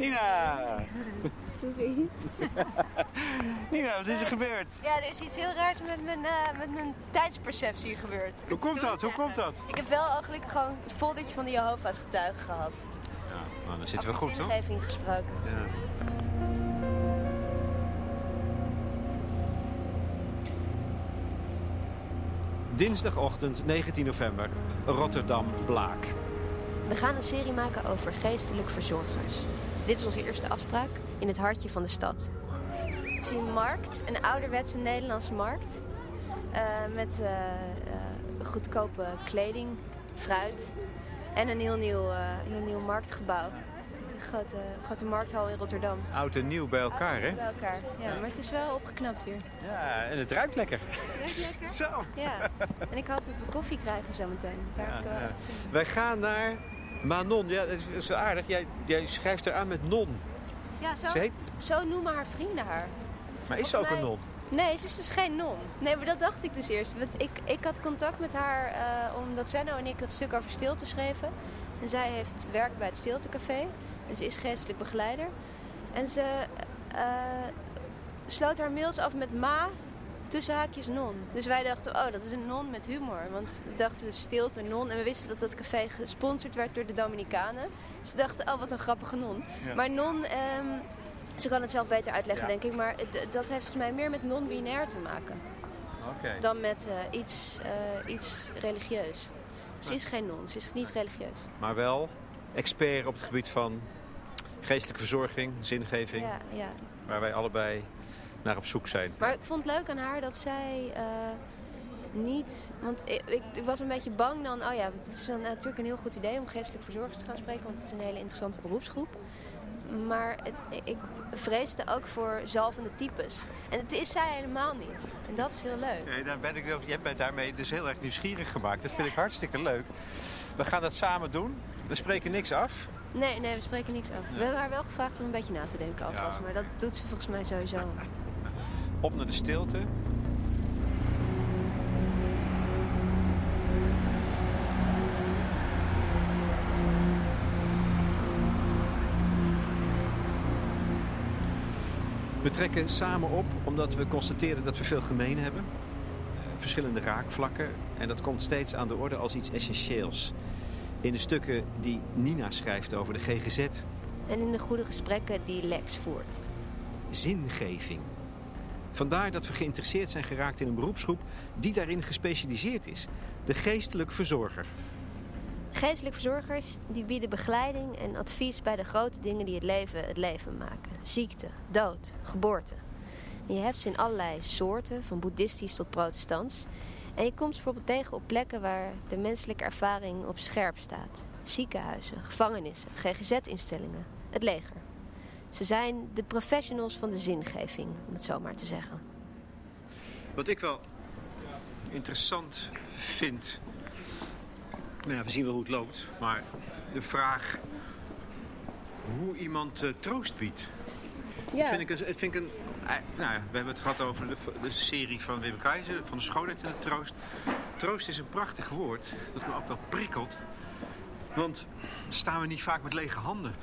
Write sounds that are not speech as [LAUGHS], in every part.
Nina! Sorry. Nina, wat is er gebeurd? Ja, er is iets heel raars met mijn, eh, met mijn tijdsperceptie gebeurd. Hoe komt dat? Hoe komt dat? Ik heb wel eigenlijk gewoon het foldertje van de Jehovah's getuigen gehad. Ja, nou, dan zitten we goed, toch? zingeving gesproken. Ja. Dinsdagochtend 19 november, Rotterdam Blaak. We gaan een serie maken over geestelijk verzorgers. Dit is onze eerste afspraak in het hartje van de stad. Ik zie een markt, een ouderwetse Nederlandse markt. eh, met eh, eh, goedkope kleding, fruit en een heel nieuw, heel nieuw marktgebouw. Een grote, grote markthal in Rotterdam. Oud en nieuw bij elkaar, hè? Bij elkaar. Ja, maar het is wel opgeknapt hier. Ja, en het ruikt lekker. Is [LAUGHS] lekker? Zo. Ja. En ik hoop dat we koffie krijgen zometeen. Daar heb ik wel Ja, ja. Wij gaan naar Manon. Ja, dat is, dat is wel aardig. Jij, jij schrijft eraan met non. Ja, zo, heet, zo noemen haar vrienden haar. maar is ze ook een non? Nee, ze is dus geen non. Nee, maar dat dacht ik dus eerst. Want ik, ik had contact met haar eh, omdat Senno en ik het stuk over stilte schreven. En zij heeft werk bij het Stiltecafé. En ze is geestelijk begeleider. En ze eh, sloot haar mails af met ma tussen haakjes non. Dus wij dachten, oh, dat is een non met humor. Want we dachten stilte, non. En we wisten dat dat café gesponsord werd door de Dominicanen. Dus we dachten, oh, wat een grappige non. Ja. Maar non... ehm, ze kan het zelf beter uitleggen, Ja. denk ik. Maar dat heeft volgens mij meer met non-binair te maken dan met eh, iets, eh, iets religieus. Ze is geen non, ze is niet religieus. Maar wel expert op het gebied van geestelijke verzorging, zingeving. Ja, ja. Waar wij allebei naar op zoek zijn. Maar ik vond het leuk aan haar dat zij eh, niet... Want ik, ik, was een beetje bang dan... Oh ja, het is wel natuurlijk een heel goed idee om geestelijk verzorgers te gaan spreken. Want het is een hele interessante beroepsgroep. Maar het- ik vreesde ook voor zalvende types. En het is zij helemaal niet. En dat is heel leuk. Nee, daar ben ik, wel- jij bent daarmee dus heel erg nieuwsgierig gemaakt. Dat vind ik hartstikke leuk. We gaan dat samen doen. We spreken niks af. Nee, nee, we spreken niks af. We hebben haar wel gevraagd om een beetje na te denken alvast. Ja. Maar dat doet ze volgens mij sowieso. Op naar de stilte. We trekken samen op omdat we constateren dat we veel gemeen hebben. Eh, verschillende raakvlakken. En dat komt steeds aan de orde als iets essentieels. In de stukken die Nina schrijft over de GGZ, En in de goede gesprekken die Lex voert. zingeving. Vandaar dat we geïnteresseerd zijn geraakt in een beroepsgroep die daarin gespecialiseerd is. De geestelijk verzorger. Geestelijk verzorgers die bieden begeleiding en advies bij de grote dingen die het leven het leven maken. Ziekte, dood, geboorte. En je hebt ze in allerlei soorten, van boeddhistisch tot protestants. En je komt ze bijvoorbeeld tegen op plekken waar de menselijke ervaring op scherp staat. Ziekenhuizen, gevangenissen, GGZ-instellingen, het leger. Ze zijn de professionals van de zingeving, om het zo maar te zeggen. Wat ik wel interessant vind. Nou ja, we zien wel hoe het loopt. Maar de vraag hoe iemand eh, troost biedt. Dat vind ik, een- vind ik een. eh, Nou ja, we hebben het gehad over de, de serie van Wim Keizer, van de schoonheid en de troost. Troost is een prachtig woord dat me ook wel prikkelt. Want staan we niet vaak met lege handen.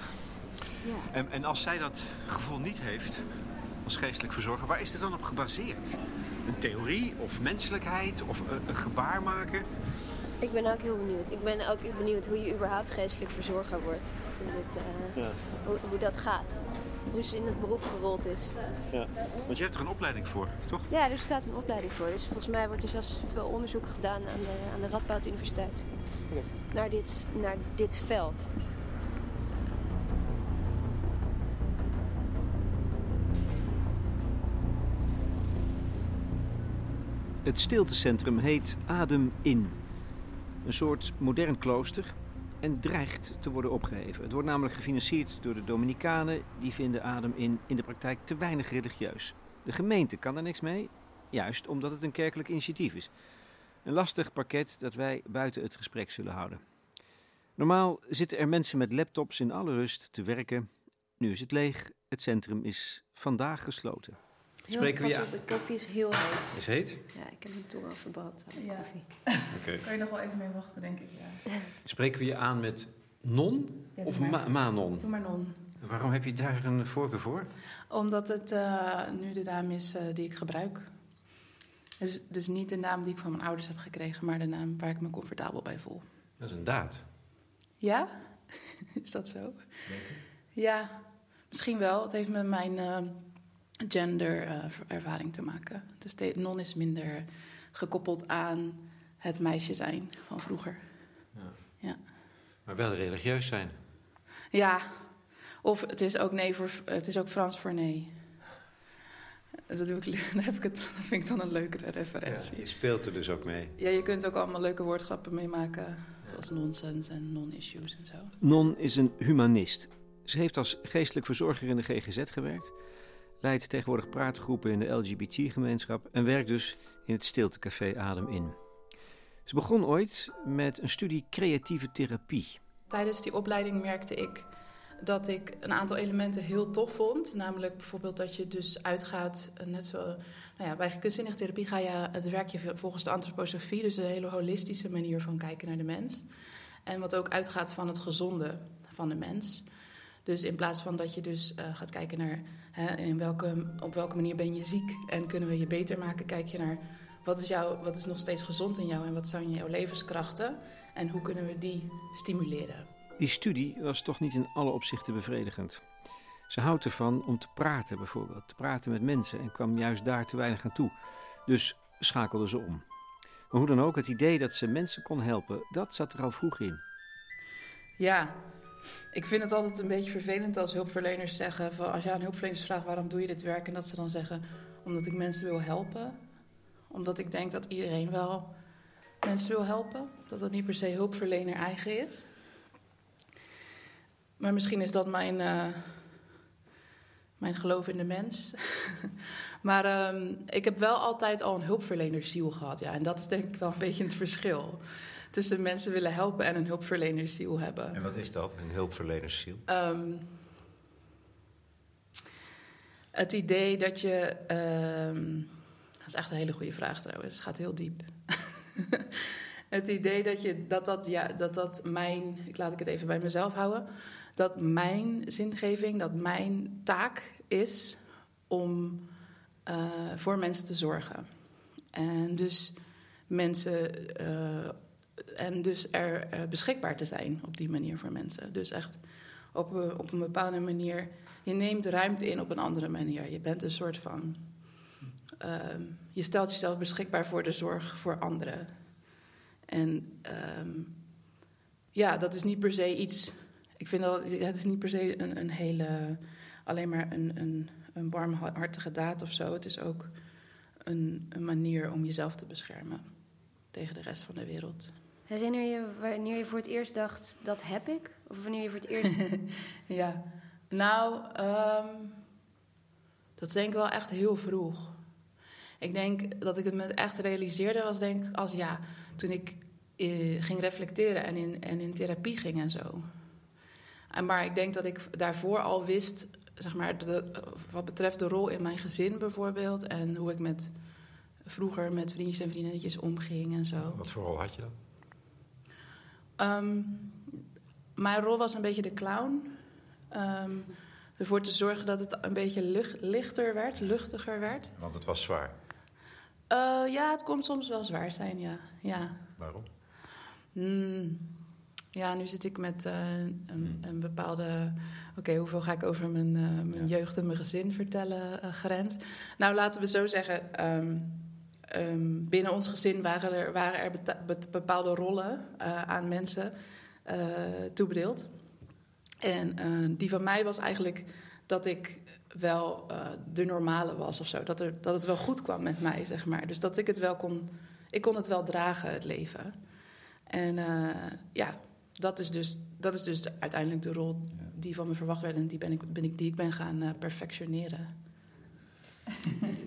Ja. En, en als zij dat gevoel niet heeft, als geestelijk verzorger, waar is het dan op gebaseerd? Een theorie of menselijkheid of een, een gebaar maken? Ik ben ook heel benieuwd. Ik ben ook benieuwd hoe je überhaupt geestelijk verzorger wordt. Hoe, dit, eh, hoe, hoe dat gaat. Hoe ze in het beroep gerold is. Ja. Want je hebt er een opleiding voor, toch? Ja, er staat een opleiding voor. Dus volgens mij wordt er zelfs veel onderzoek gedaan aan de, aan de Radboud Universiteit. Naar, dit, naar dit veld. Het stiltecentrum heet Adem In. Een soort modern klooster en dreigt te worden opgeheven. Het wordt namelijk gefinancierd door de Dominicanen. Die vinden Adem In in de praktijk te weinig religieus. De gemeente kan daar niks mee, juist omdat het een kerkelijk initiatief is. Een lastig pakket dat wij buiten het gesprek zullen houden. Normaal zitten er mensen met laptops in alle rust te werken. Nu is het leeg. Het centrum is vandaag gesloten. Spreken we je aan? De koffie is heel heet. Is heet? Ja, ik heb mijn tong al verbrand aan de Ja. koffie. [LAUGHS] Oké. Kan je nog wel even mee wachten, denk ik. Ja. Spreken we je aan met non Ja, of doe maar. ma manon? Doe maar non. Waarom heb je daar een voorkeur voor? Omdat het uh, nu de naam is uh, die ik gebruik. Dus, dus niet de naam die ik van mijn ouders heb gekregen, maar de naam waar ik me comfortabel bij voel. Dat is een daad. Ja? [LAUGHS] is dat zo? Ja, misschien wel. Het heeft met mijn uh, genderervaring te maken. Dus de non is minder gekoppeld aan het meisje zijn van vroeger. Ja. ja. Maar wel religieus zijn. Ja, of het is ook nee voor het is ook Frans voor nee. Dat, doe ik, [LAUGHS] dan heb ik het, dat vind ik dan een leukere referentie. Ja, je speelt er dus ook mee. Ja, je kunt ook allemaal leuke woordgrappen meemaken. Zoals nonsens en non-issues en zo. Non is een humanist. Ze heeft als geestelijk verzorger in de GGZ gewerkt. Leidt tegenwoordig praatgroepen in de LGBT-gemeenschap. En werkt dus in het stiltecafé Adem In. Ze begon ooit met een studie creatieve therapie. Tijdens die opleiding merkte ik dat ik een aantal elementen heel tof vond. Namelijk bijvoorbeeld dat je dus uitgaat, net zo... Nou ja, bij kunstzinnige therapie ga je, het werk je volgens de antroposofie... dus een hele holistische manier van kijken naar de mens. En wat ook uitgaat van het gezonde van de mens. Dus in plaats van dat je dus uh, gaat kijken naar... Hè, in welke, op welke manier ben je ziek en kunnen we je beter maken... kijk je naar wat is, jou, wat is nog steeds gezond in jou en wat zijn jouw levenskrachten... en hoe kunnen we die stimuleren. Die studie was toch niet in alle opzichten bevredigend. Ze houdt ervan om te praten bijvoorbeeld, te praten met mensen en kwam juist daar te weinig aan toe. Dus schakelde ze om. Maar hoe dan ook, het idee dat ze mensen kon helpen, dat zat er al vroeg in. Ja, ik vind het altijd een beetje vervelend als hulpverleners zeggen... Van, als je aan hulpverleners vraagt waarom doe je dit werk... en dat ze dan zeggen omdat ik mensen wil helpen. Omdat ik denk dat iedereen wel mensen wil helpen. Dat dat niet per se hulpverlener eigen is. Maar misschien is dat mijn, uh, mijn geloof in de mens. [LAUGHS] maar um, ik heb wel altijd al een hulpverlenersziel gehad. Ja, en dat is denk ik wel een beetje het verschil. Tussen mensen willen helpen en een hulpverlenersziel hebben. En wat is dat, een hulpverlenersziel? Um, het idee dat je. Um, dat is echt een hele goede vraag trouwens. Het gaat heel diep. [LAUGHS] het idee dat, je, dat, dat, ja, dat dat mijn. Ik laat ik het even bij mezelf houden dat mijn zingeving, dat mijn taak is om uh, voor mensen te zorgen. En dus mensen. Uh, en dus er uh, beschikbaar te zijn op die manier voor mensen. Dus echt op, op een bepaalde manier. Je neemt ruimte in op een andere manier. Je bent een soort van. Ehm, je stelt jezelf beschikbaar voor de zorg voor anderen. En um, ja, dat is niet per se iets ik vind dat het is niet per se een, een hele, alleen maar een, een, een warmhartige daad of zo. Het is ook een, een manier om jezelf te beschermen tegen de rest van de wereld. Herinner je wanneer je voor het eerst dacht, dat heb ik? Of wanneer je voor het eerst... [LAUGHS] ja, nou, um, dat is denk ik wel echt heel vroeg. Ik denk dat ik het me echt realiseerde was denk ik als ja, toen ik uh, ging reflecteren en in, en in therapie ging en zo. Maar ik denk dat ik daarvoor al wist, zeg maar, de, wat betreft de rol in mijn gezin bijvoorbeeld. En hoe ik met, vroeger met vriendjes en vriendinnetjes omging en zo. Wat voor rol had je dan? Um, mijn rol was een beetje de clown. Um, ervoor te zorgen dat het een beetje lucht, lichter werd, luchtiger werd. Want het was zwaar? Uh, ja, het kon soms wel zwaar zijn, ja. ja. Waarom? Mm, ja, nu zit ik met uh, een, hmm. een, bepaalde. Oké, hoeveel ga ik over mijn, uh, mijn ja. jeugd en mijn gezin vertellen? Grens. Nou, laten we zo zeggen. Um, um, binnen ons gezin waren er, waren er bepaalde rollen aan mensen toebedeeld. En die van mij was eigenlijk dat ik wel de normale was of zo. Dat, er, dat het wel goed kwam met mij, zeg maar. Dus dat ik het wel kon. Ik kon het wel dragen, het leven. En ja, dat is dus, dat is dus uiteindelijk de rol die van me verwacht werd en die, ben ik, ben ik, die ik ben gaan perfectioneren.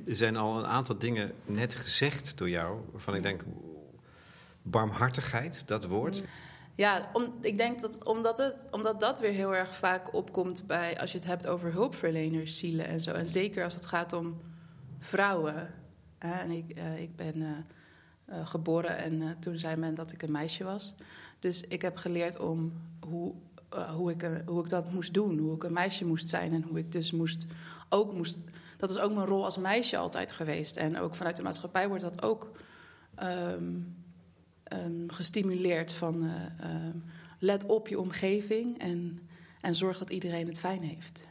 Er zijn al een aantal dingen net gezegd door jou, waarvan ik denk, barmhartigheid, dat woord. Ja, ik denk dat omdat, het, omdat dat weer heel erg vaak opkomt bij als je het hebt over hulpverleners, zielen en zo. En zeker als het gaat om vrouwen. en ik, uh, ik ben uh, uh, geboren en toen zei men dat ik een meisje was. Dus ik heb geleerd om hoe eh, hoe, ik, hoe ik dat moest doen, hoe ik een meisje moest zijn en hoe ik dus moest ook moest. Dat is ook mijn rol als meisje altijd geweest. En ook vanuit de maatschappij wordt dat ook ehm, ehm, gestimuleerd van ehm, let op je omgeving en, en zorg dat iedereen het fijn heeft.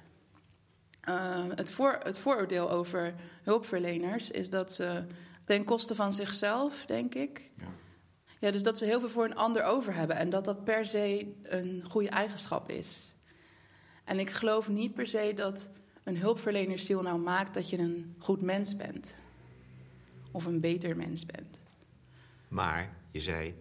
het, voor, het vooroordeel over hulpverleners is dat ze ten koste van zichzelf, denk ik. Ja. ja, dus dat ze heel veel voor een ander over hebben en dat dat per se een goede eigenschap is. En ik geloof niet per se dat een hulpverlenersziel nou maakt dat je een goed mens bent. Of een beter mens bent. Maar je zei,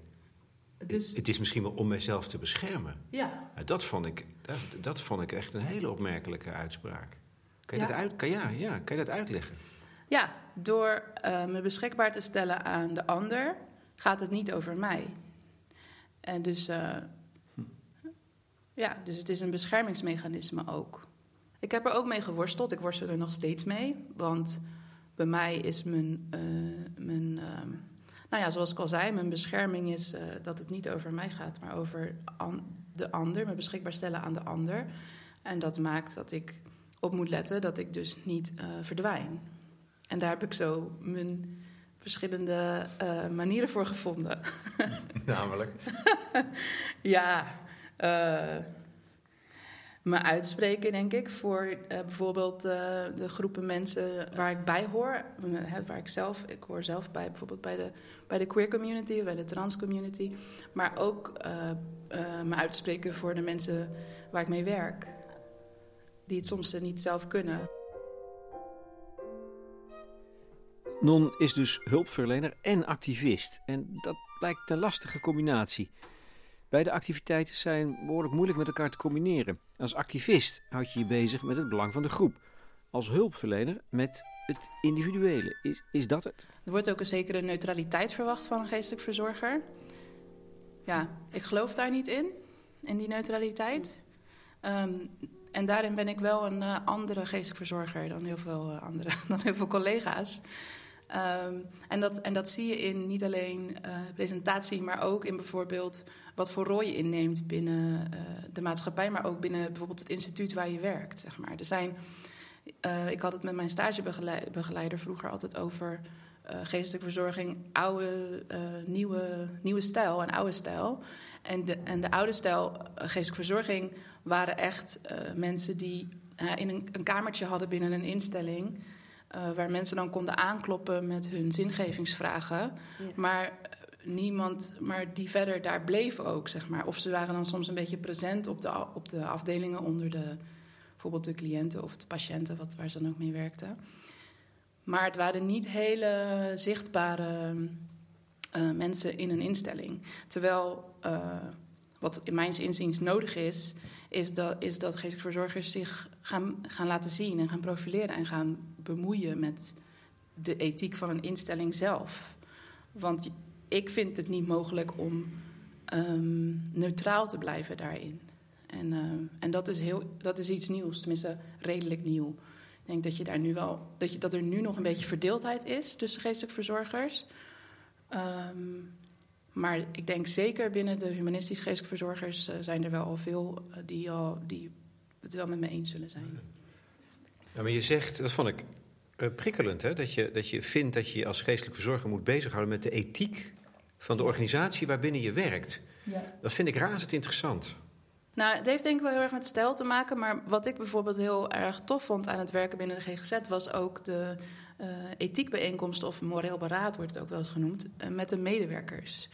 dus, het is misschien wel om mijzelf te beschermen. Ja. Dat vond ik, dat, dat vond ik echt een hele opmerkelijke uitspraak. Kan je, Dat, uit, kan, ja, ja, kan je dat uitleggen? Ja, door uh, me beschikbaar te stellen aan de ander, gaat het niet over mij. En dus, uh, ja, dus het is een beschermingsmechanisme ook. Ik heb er ook mee geworsteld. Ik worstel er nog steeds mee. Want bij mij is mijn, uh, mijn uh, nou ja, zoals ik al zei, mijn bescherming is uh, dat het niet over mij gaat, maar over an de ander, me beschikbaar stellen aan de ander. En dat maakt dat ik op moet letten dat ik dus niet verdwijn. En daar heb ik zo mijn verschillende manieren voor gevonden. [LAUGHS] Namelijk? ja, me uitspreken, denk ik, voor uh, bijvoorbeeld uh, de groepen mensen waar ik bij hoor. Hè, waar ik zelf, ik hoor zelf bij, bijvoorbeeld bij de, bij de queer community, bij de trans community. Maar ook me uitspreken voor de mensen waar ik mee werk. Die het soms niet zelf kunnen. Non is dus hulpverlener en activist. En dat lijkt een lastige combinatie. Beide activiteiten zijn behoorlijk moeilijk met elkaar te combineren. Als activist houd je je bezig met het belang van de groep. Als hulpverlener met het individuele. Is, is dat het? Er wordt ook een zekere neutraliteit verwacht van een geestelijk verzorger. Ja, ik geloof daar niet in, in die neutraliteit. Um, en daarin ben ik wel een uh, andere geestelijk verzorger dan heel veel, uh, andere, [LAUGHS] dan heel veel collega's. Um, en, dat, en dat zie je in niet alleen uh, presentatie, maar ook in bijvoorbeeld wat voor rol je inneemt binnen uh, de maatschappij, maar ook binnen bijvoorbeeld het instituut waar je werkt. Zeg maar. Er zijn, uh, ik had het met mijn stagebegeleider vroeger altijd over geestelijke verzorging, oude, nieuwe, nieuwe stijl en oude stijl. En de, en de oude stijl geestelijke verzorging waren echt mensen die in een, een kamertje hadden binnen een instelling. Uh, waar mensen dan konden aankloppen met hun zingevingsvragen. Ja. Maar eh, niemand, maar die verder daar bleven ook, zeg maar. Of ze waren dan soms een beetje present op de, op de afdelingen onder de, bijvoorbeeld de cliënten of de patiënten, wat, waar ze dan ook mee werkten. Maar het waren niet hele zichtbare uh, mensen in een instelling. Terwijl uh, wat in mijn inziens nodig is, is dat, is dat geestelijke verzorgers zich gaan, gaan laten zien en gaan profileren en gaan bemoeien met de ethiek van een instelling zelf. Want ik vind het niet mogelijk om um, neutraal te blijven daarin. En, uh, en dat, is heel, dat is iets nieuws, tenminste redelijk nieuw. Ik denk dat, je daar nu wel, dat, je, dat er nu nog een beetje verdeeldheid is tussen geestelijke verzorgers. Um, maar ik denk zeker binnen de humanistisch geestelijke verzorgers uh, zijn er wel al veel uh, die, al, die het wel met me eens zullen zijn. Ja, maar je zegt, dat vond ik uh, prikkelend, hè? Dat, je, dat je vindt dat je als geestelijk verzorger moet bezighouden met de ethiek van de organisatie waarbinnen je werkt. Ja. Dat vind ik razend interessant. Nou, het heeft denk ik wel heel erg met stijl te maken. Maar wat ik bijvoorbeeld heel erg tof vond aan het werken binnen de GGZ was ook de uh, ethiekbijeenkomst of moreel beraad wordt het ook wel eens genoemd, uh, met de medewerkers.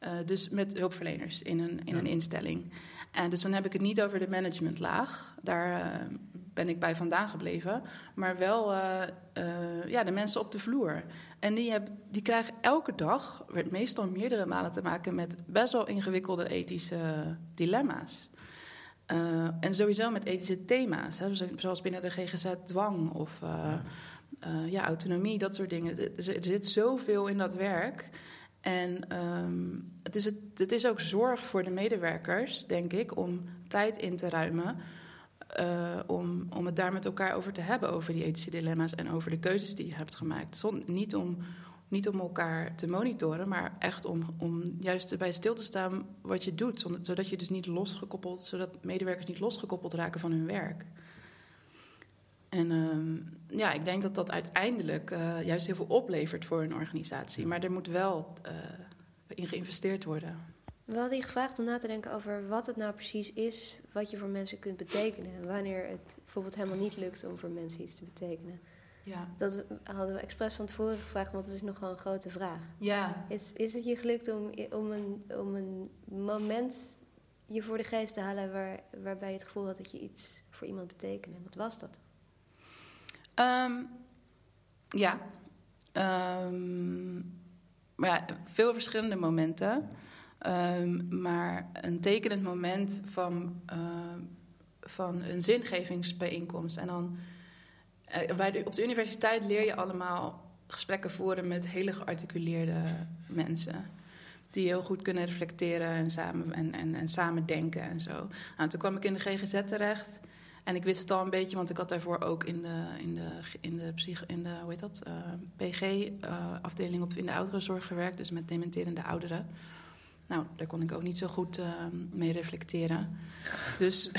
Uh, dus met hulpverleners in een, in ja. een instelling. En dus dan heb ik het niet over de managementlaag. Daar ben ik bij vandaan gebleven. Maar wel ja, de mensen op de vloer. En die, die krijgen elke dag, meestal meerdere malen te maken met best wel ingewikkelde ethische dilemma's. en sowieso met ethische thema's, hè, zoals binnen de GGZ dwang of ja, autonomie, dat soort dingen. Er, zit zoveel in dat werk. En um, het, is het is ook zorg voor de medewerkers, denk ik, om tijd in te ruimen. Uh, om, om het daar met elkaar over te hebben, over die ethische dilemma's en over de keuzes die je hebt gemaakt. Zon, niet om niet om elkaar te monitoren, maar echt om, om juist bij stil te staan wat je doet. Zodat je dus niet losgekoppeld, zodat medewerkers niet losgekoppeld raken van hun werk. En uh, ja, ik denk dat dat uiteindelijk uh, juist heel veel oplevert voor een organisatie. Maar er moet wel uh, in geïnvesteerd worden. We hadden je gevraagd om na te denken over wat het nou precies is wat je voor mensen kunt betekenen. En wanneer het bijvoorbeeld helemaal niet lukt om voor mensen iets te betekenen. Ja. Dat hadden we expres van tevoren gevraagd, want dat is nogal een grote vraag. Ja. Is, is het je gelukt om, om, een, om een moment je voor de geest te halen waar, waarbij je het gevoel had dat je iets voor iemand betekende? Wat was dat? Um, ja. Um, maar ja, veel verschillende momenten. Um, maar een tekenend moment van, uh, van een zingevingsbijeenkomst. En dan, uh, op de universiteit leer je allemaal gesprekken voeren met hele gearticuleerde mensen. Die heel goed kunnen reflecteren en samen, en, en, en samen denken en zo. Nou, toen kwam ik in de GGZ terecht. En ik wist het al een beetje, want ik had daarvoor ook in de, in de, in de, psych, in de hoe heet dat, uh, PG-afdeling uh, in de ouderenzorg gewerkt. Dus met dementerende ouderen. Nou, daar kon ik ook niet zo goed uh, mee reflecteren. Dus,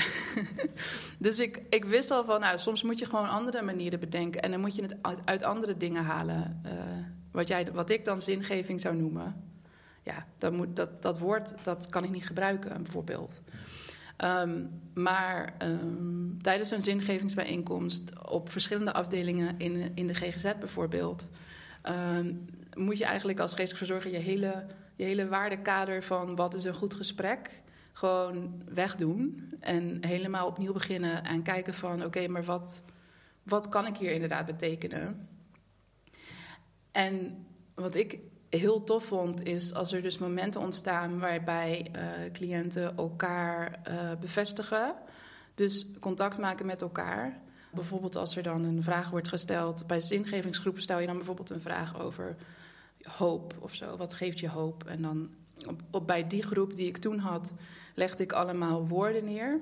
[LAUGHS] dus ik, ik wist al van, nou, soms moet je gewoon andere manieren bedenken. En dan moet je het uit, andere dingen halen. Uh, wat, jij, wat ik dan zingeving zou noemen. Ja, dat, moet, dat, dat woord dat kan ik niet gebruiken, bijvoorbeeld. Um, maar um, tijdens een zingevingsbijeenkomst op verschillende afdelingen in, in de GGZ bijvoorbeeld, um, moet je eigenlijk als geestelijk verzorger je hele, je hele waardekader van wat is een goed gesprek gewoon wegdoen. En helemaal opnieuw beginnen en kijken van oké, maar wat, wat kan ik hier inderdaad betekenen? En wat ik heel tof vond, is als er dus momenten ontstaan waarbij uh, cliënten elkaar uh, bevestigen. Dus contact maken met elkaar. Bijvoorbeeld als er dan een vraag wordt gesteld. Bij zingevingsgroepen stel je dan bijvoorbeeld een vraag over hoop of zo. Wat geeft je hoop? En dan op, bij die groep die ik toen had, legde ik allemaal woorden neer.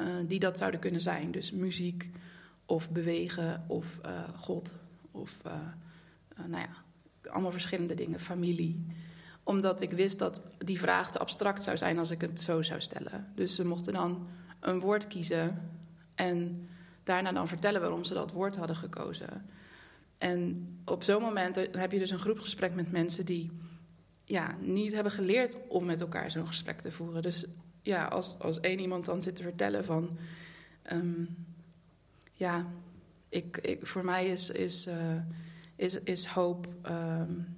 Uh, die dat zouden kunnen zijn. Dus muziek of bewegen of God of nou ja, allemaal verschillende dingen, familie. Omdat ik wist dat die vraag te abstract zou zijn als ik het zo zou stellen. Dus ze mochten dan een woord kiezen en daarna dan vertellen waarom ze dat woord hadden gekozen. En op zo'n moment heb je dus een groepgesprek met mensen die ja, niet hebben geleerd om met elkaar zo'n gesprek te voeren. Dus ja, als, als één iemand dan zit te vertellen van... Um, ja, ik, ik, voor mij is, is uh, is, is hoop. Um,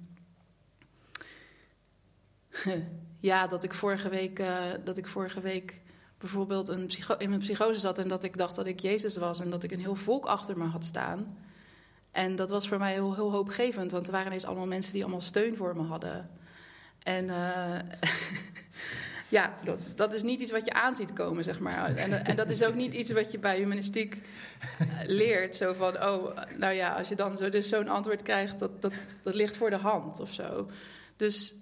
[LAUGHS] ja, dat ik vorige week, uh, dat ik vorige week bijvoorbeeld een in een psychose zat en dat ik dacht dat ik Jezus was en dat ik een heel volk achter me had staan. En dat was voor mij heel, heel hoopgevend, want er waren ineens allemaal mensen die allemaal steun voor me hadden. En uh, [LAUGHS] ja, dat, is niet iets wat je aanziet komen, zeg maar. En, en, dat is ook niet iets wat je bij humanistiek eh, leert. Zo van, oh, nou ja, als je dan zo, dus zo'n antwoord krijgt, dat, dat, dat ligt voor de hand of zo. Dus,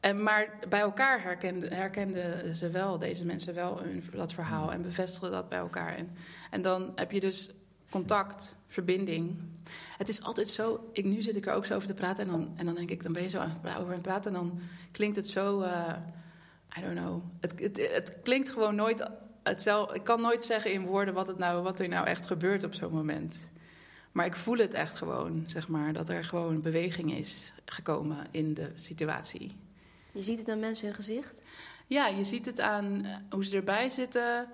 en, maar bij elkaar herkenden, ze wel, deze mensen wel, hun, dat verhaal en bevestigen dat bij elkaar. En, en dan heb je dus contact, verbinding. Het is altijd zo, ik, nu zit ik er ook zo over te praten en dan, en dan denk ik, dan ben je zo aan het, over aan het praten en dan klinkt het zo... Uh, I don't know. Het, het, het klinkt gewoon nooit hetzelfde. Ik kan nooit zeggen in woorden wat, het nou, wat er nou echt gebeurt op zo'n moment. Maar ik voel het echt gewoon, zeg maar, dat er gewoon beweging is gekomen in de situatie. Je ziet het aan mensen hun gezicht? Ja, je ziet het aan eh, hoe ze erbij zitten.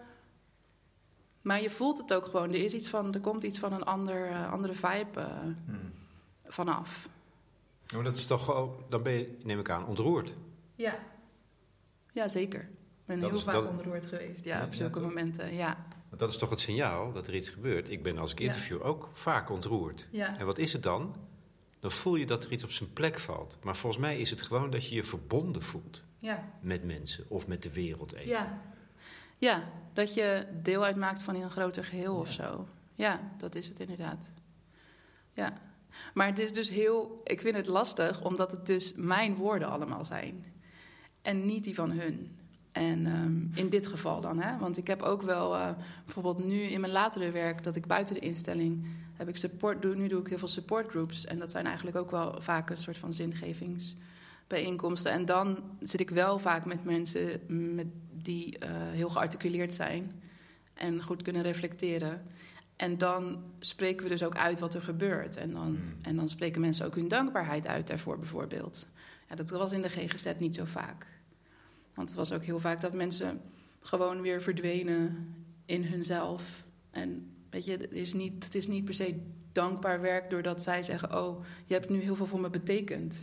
Maar je voelt het ook gewoon. Er, is iets van, er komt iets van een ander, uh, andere vibe uh, hmm. vanaf. Maar dat is toch ook, dan ben je, neem ik aan, ontroerd. Ja. Ja, zeker. Ik ben dat heel is, vaak dat... onderdoord geweest, ja, op zulke ja, momenten, ja. Dat is toch het signaal dat er iets gebeurt. Ik ben als ik interview ook vaak ontroerd. Ja. En wat is het dan? Dan voel je dat er iets op zijn plek valt. Maar volgens mij is het gewoon dat je je verbonden voelt ja. met mensen of met de wereld even. Ja. Ja, dat je deel uitmaakt van een groter geheel of zo. Ja, dat is het inderdaad. Ja. Maar het is dus heel, ik vind het lastig, omdat het dus mijn woorden allemaal zijn en niet die van hun. En um, in dit geval dan, hè? want ik heb ook wel uh, bijvoorbeeld nu in mijn latere werk dat ik buiten de instelling heb ik support, doe, nu doe ik heel veel supportgroups. En dat zijn eigenlijk ook wel vaak een soort van zingevingsbijeenkomsten. En dan zit ik wel vaak met mensen met, die eh, heel gearticuleerd zijn en goed kunnen reflecteren. En dan spreken we dus ook uit wat er gebeurt. En dan, Hmm. en dan spreken mensen ook hun dankbaarheid uit daarvoor, bijvoorbeeld. Ja, dat was in de GGZ niet zo vaak. Want het was ook heel vaak dat mensen gewoon weer verdwenen in hunzelf. En weet je, het is niet, het is niet per se dankbaar werk doordat zij zeggen: Oh, je hebt nu heel veel voor me betekend.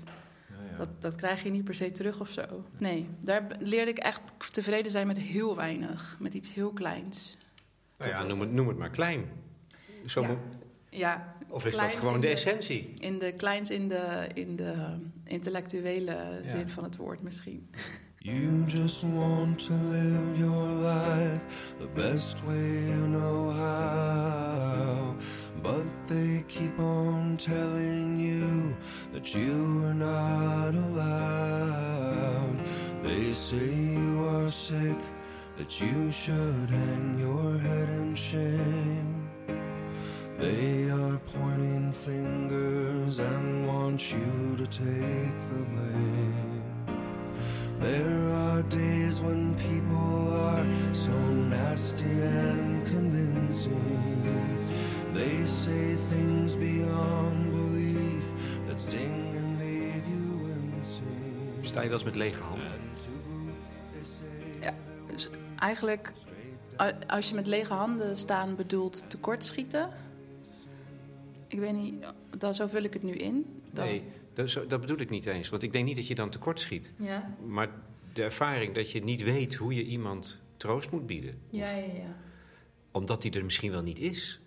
Dat, dat krijg je niet per se terug of zo. Nee, daar leerde ik echt tevreden zijn met heel weinig. Met iets heel kleins. Nou ja, noem het, noem het maar klein. Zo Ja. moet- Ja, of is dat gewoon de de- essentie? in de kleins in de, in de intellectuele Ja. zin van het woord misschien. [LAUGHS] You just want to live your life the best way you know how. But they keep on telling you that you are not allowed. They say you are sick, that you should hang your head in shame. They are pointing fingers and want you to take the blame. There are days when people are so nasty and convincing. They say things beyond belief that sting and leave you. Sta je wel eens met lege handen? Ja, dus eigenlijk, als je met lege handen staan bedoelt tekortschieten. Ik weet niet, dan, zo vul ik het nu in. Dan- Nee, dat, zo- dat bedoel ik niet eens. Want ik denk niet dat je dan tekort schiet. Ja, Maar de ervaring dat je niet weet hoe je iemand troost moet bieden. ja, ja, ja. Omdat die er misschien wel niet is.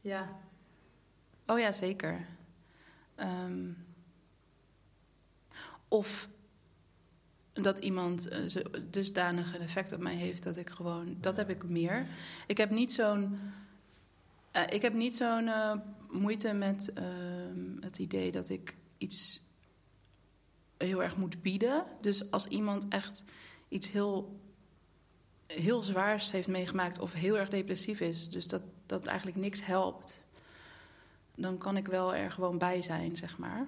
Ja. Oh ja, zeker. Ehm, of dat iemand eh, dusdanig een effect op mij heeft dat ik gewoon... Dat heb ik meer. Ik heb niet zo'n... eh, ik heb niet zo'n eh, moeite met ehm, het idee dat ik iets heel erg moet bieden. Dus als iemand echt iets heel, heel zwaars heeft meegemaakt of heel erg depressief is, dus dat, dat eigenlijk niks helpt, dan kan ik wel er gewoon bij zijn, zeg maar.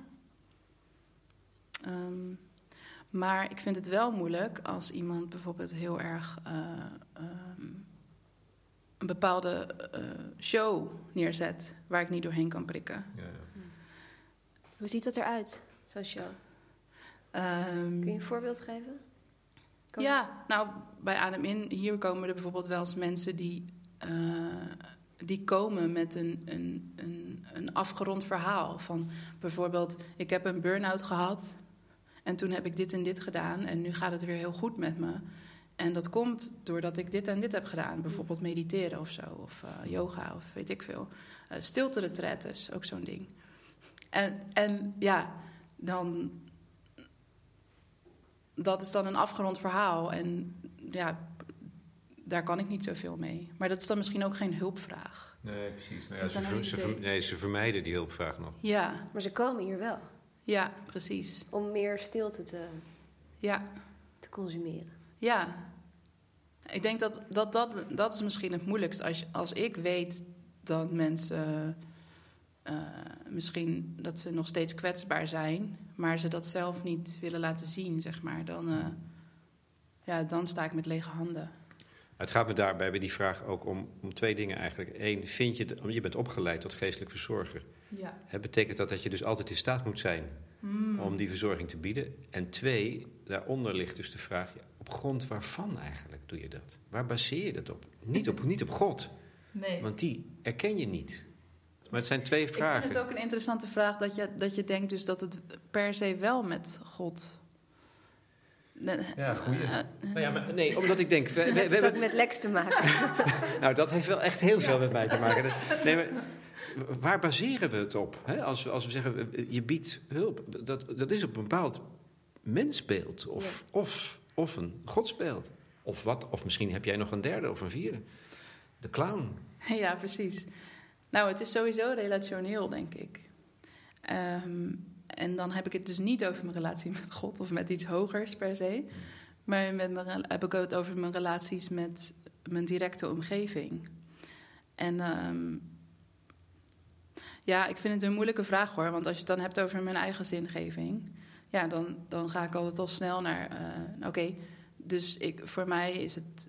Ehm, maar ik vind het wel moeilijk als iemand bijvoorbeeld heel erg eh, ehm, een bepaalde eh, show neerzet waar ik niet doorheen kan prikken. Hoe ziet dat eruit, zo'n show? Ehm, Kun je een voorbeeld geven? Ja, nou, bij Adem In, hier komen er bijvoorbeeld wel eens mensen die, eh, die komen met een, een, een, een afgerond verhaal. Van bijvoorbeeld, ik heb een burn-out gehad en toen heb ik dit en dit gedaan en nu gaat het weer heel goed met me. En dat komt doordat ik dit en dit heb gedaan. Bijvoorbeeld mediteren of zo, of eh, yoga of weet ik veel. Uh, stilte-retretes, ook zo'n ding. En, en ja, dan dat is dan een afgerond verhaal. En ja, daar kan ik niet zoveel mee. Maar dat is dan misschien ook geen hulpvraag. Nee, precies. Nou ze, ver- ze, ver- nee, ze vermijden die hulpvraag nog. Ja, Maar ze komen hier wel ja, precies. om meer stilte te, Ja, te consumeren. ja. Ik denk dat dat, dat, dat is misschien het moeilijkst. Als, als ik weet dat mensen eh, misschien dat ze nog steeds kwetsbaar zijn, maar ze dat zelf niet willen laten zien, zeg maar, dan, eh, ja, dan sta ik met lege handen. Het gaat me daarbij bij die vraag ook om, om twee dingen eigenlijk. Eén, vind je, je bent opgeleid tot geestelijk verzorger. Ja. Hè, betekent dat dat je dus altijd in staat moet zijn om die verzorging te bieden? En twee, daaronder ligt dus de vraag, op grond waarvan eigenlijk doe je dat? Waar baseer je dat op? Niet op, niet op God, Nee. want die erken je niet. Maar het zijn twee Ik vragen. vind het ook een interessante vraag dat je, dat je denkt dus dat het per se wel met God. Ja, goeie. Eh, Nou ja, maar, nee, omdat ik denk... We, we, we Het heeft ook met Lex te maken. [LAUGHS] Nou, dat heeft wel echt heel veel met mij te maken. Dat- Nee, maar waar baseren we het op? Hè? Als, we, als we zeggen, je biedt hulp. Dat, dat is op een bepaald mensbeeld. Of, of, of een godsbeeld. Of wat? Of misschien heb jij nog een derde of een vierde. De clown. Ja, precies. Nou, het is sowieso relationeel, denk ik. Ehm, en dan heb ik het dus niet over mijn relatie met God of met iets hogers per se. Maar met mijn, heb ik het over mijn relaties met mijn directe omgeving. En ehm, Ja, ik vind het een moeilijke vraag hoor. Want als je het dan hebt over mijn eigen zingeving, ja, dan, dan ga ik altijd al snel naar. eh, Oké, dus ik, voor mij is het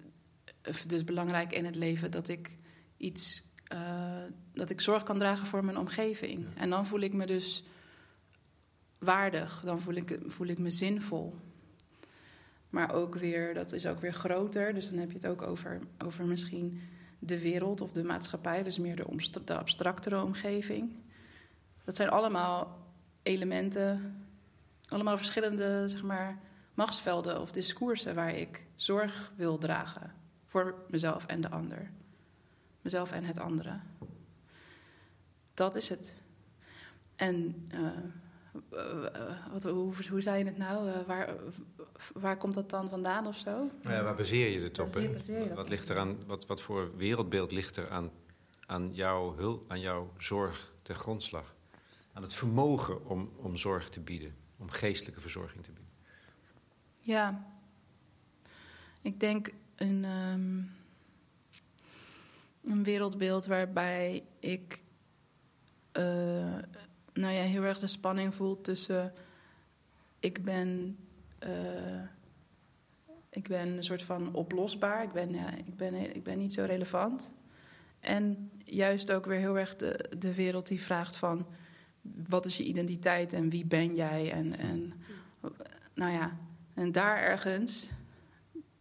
eh, dus belangrijk in het leven dat ik iets. eh, dat ik zorg kan dragen voor mijn omgeving. En dan voel ik me dus waardig. Dan voel ik, voel ik me zinvol. Maar ook weer, dat is ook weer groter. Dus dan heb je het ook over, over misschien de wereld of de maatschappij, dus meer de, de abstractere omgeving. Dat zijn allemaal elementen, allemaal verschillende zeg maar, machtsvelden of discoursen waar ik zorg wil dragen voor mezelf en de ander. Mezelf en het andere. Dat is het. En eh, wat, hoe, hoe zei je het nou? Eh, waar, waar komt dat dan vandaan of zo? Nou ja, waar baseer je het op? Baseer- hè? baseer je dat Wat, op? ligt er aan, wat, wat voor wereldbeeld ligt er aan, aan, jouw hulp, aan jouw zorg ten grondslag? Aan het vermogen om, om zorg te bieden, om geestelijke verzorging te bieden. Ja. Ik denk een, ehm, een wereldbeeld waarbij ik eh, nou ja, heel erg de spanning voel tussen ik ben, eh, ik ben een soort van oplosbaar, ik ben, ja, ik, ben, ik ben niet zo relevant. En juist ook weer heel erg de, de wereld die vraagt van wat is je identiteit en wie ben jij en, en nou ja, en daar ergens,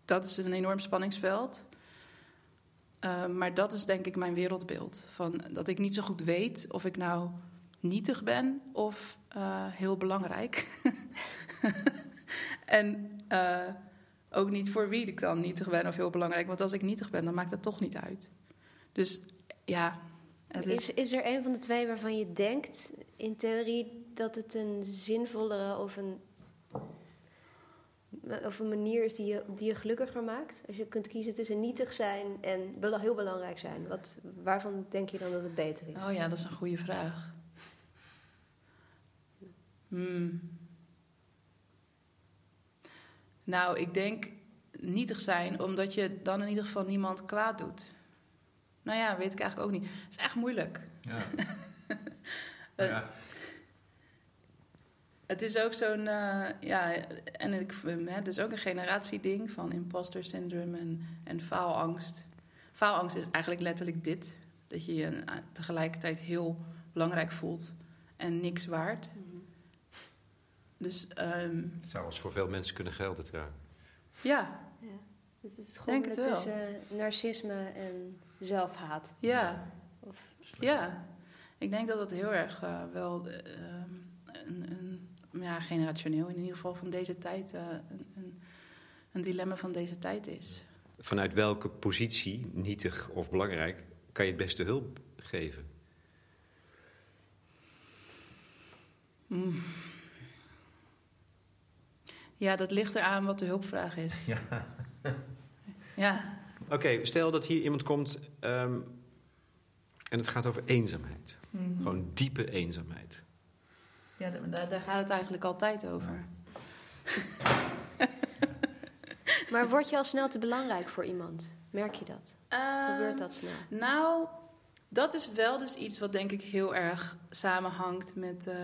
dat is een enorm spanningsveld. Uh, maar dat is denk ik mijn wereldbeeld. Van dat ik niet zo goed weet of ik nou nietig ben of uh, heel belangrijk. [LAUGHS] en uh, ook niet voor wie ik dan nietig ben of heel belangrijk. Want als ik nietig ben, dan maakt het toch niet uit. Dus ja. Het is... Is, is er een van de twee waarvan je denkt, in theorie, dat het een zinvollere of een of een manier is die je, die je gelukkiger maakt? Als je kunt kiezen tussen nietig zijn en heel belangrijk zijn. Wat, waarvan denk je dan dat het beter is? Oh ja, dat is een goede vraag. Hmm. Nou, ik denk nietig zijn, omdat je dan in ieder geval niemand kwaad doet. Nou ja, weet ik eigenlijk ook niet. Het is echt moeilijk. Ja. uh, [LAUGHS] ja. Het is ook zo'n, uh, ja, en ik, het is ook een generatieding van imposter syndrome en, en faalangst. Faalangst is eigenlijk letterlijk dit: dat je je tegelijkertijd heel belangrijk voelt en niks waard. Mm -hmm. Dus, um, het zou als voor veel mensen kunnen gelden trouwens. Ja. ja. Het is gewoon Denk het tussen uh, narcisme en zelfhaat. Ja. Of... Ja. Ik denk dat dat heel erg uh, wel uh, een, een ja, generationeel in ieder geval van deze tijd uh, een, een, een, dilemma van deze tijd is. Vanuit welke positie, nietig of belangrijk, kan je het beste hulp geven? Mm. Ja, dat ligt eraan wat de hulpvraag is. Ja. ja. Oké, okay, stel dat hier iemand komt um, en het gaat over eenzaamheid. Mm -hmm. Gewoon diepe eenzaamheid. Ja, daar, daar, gaat het eigenlijk altijd over. [LAUGHS] maar word je al snel te belangrijk voor iemand? Merk je dat? Uh, Gebeurt dat snel? Nou, dat is wel dus iets wat denk ik heel erg samenhangt met, uh,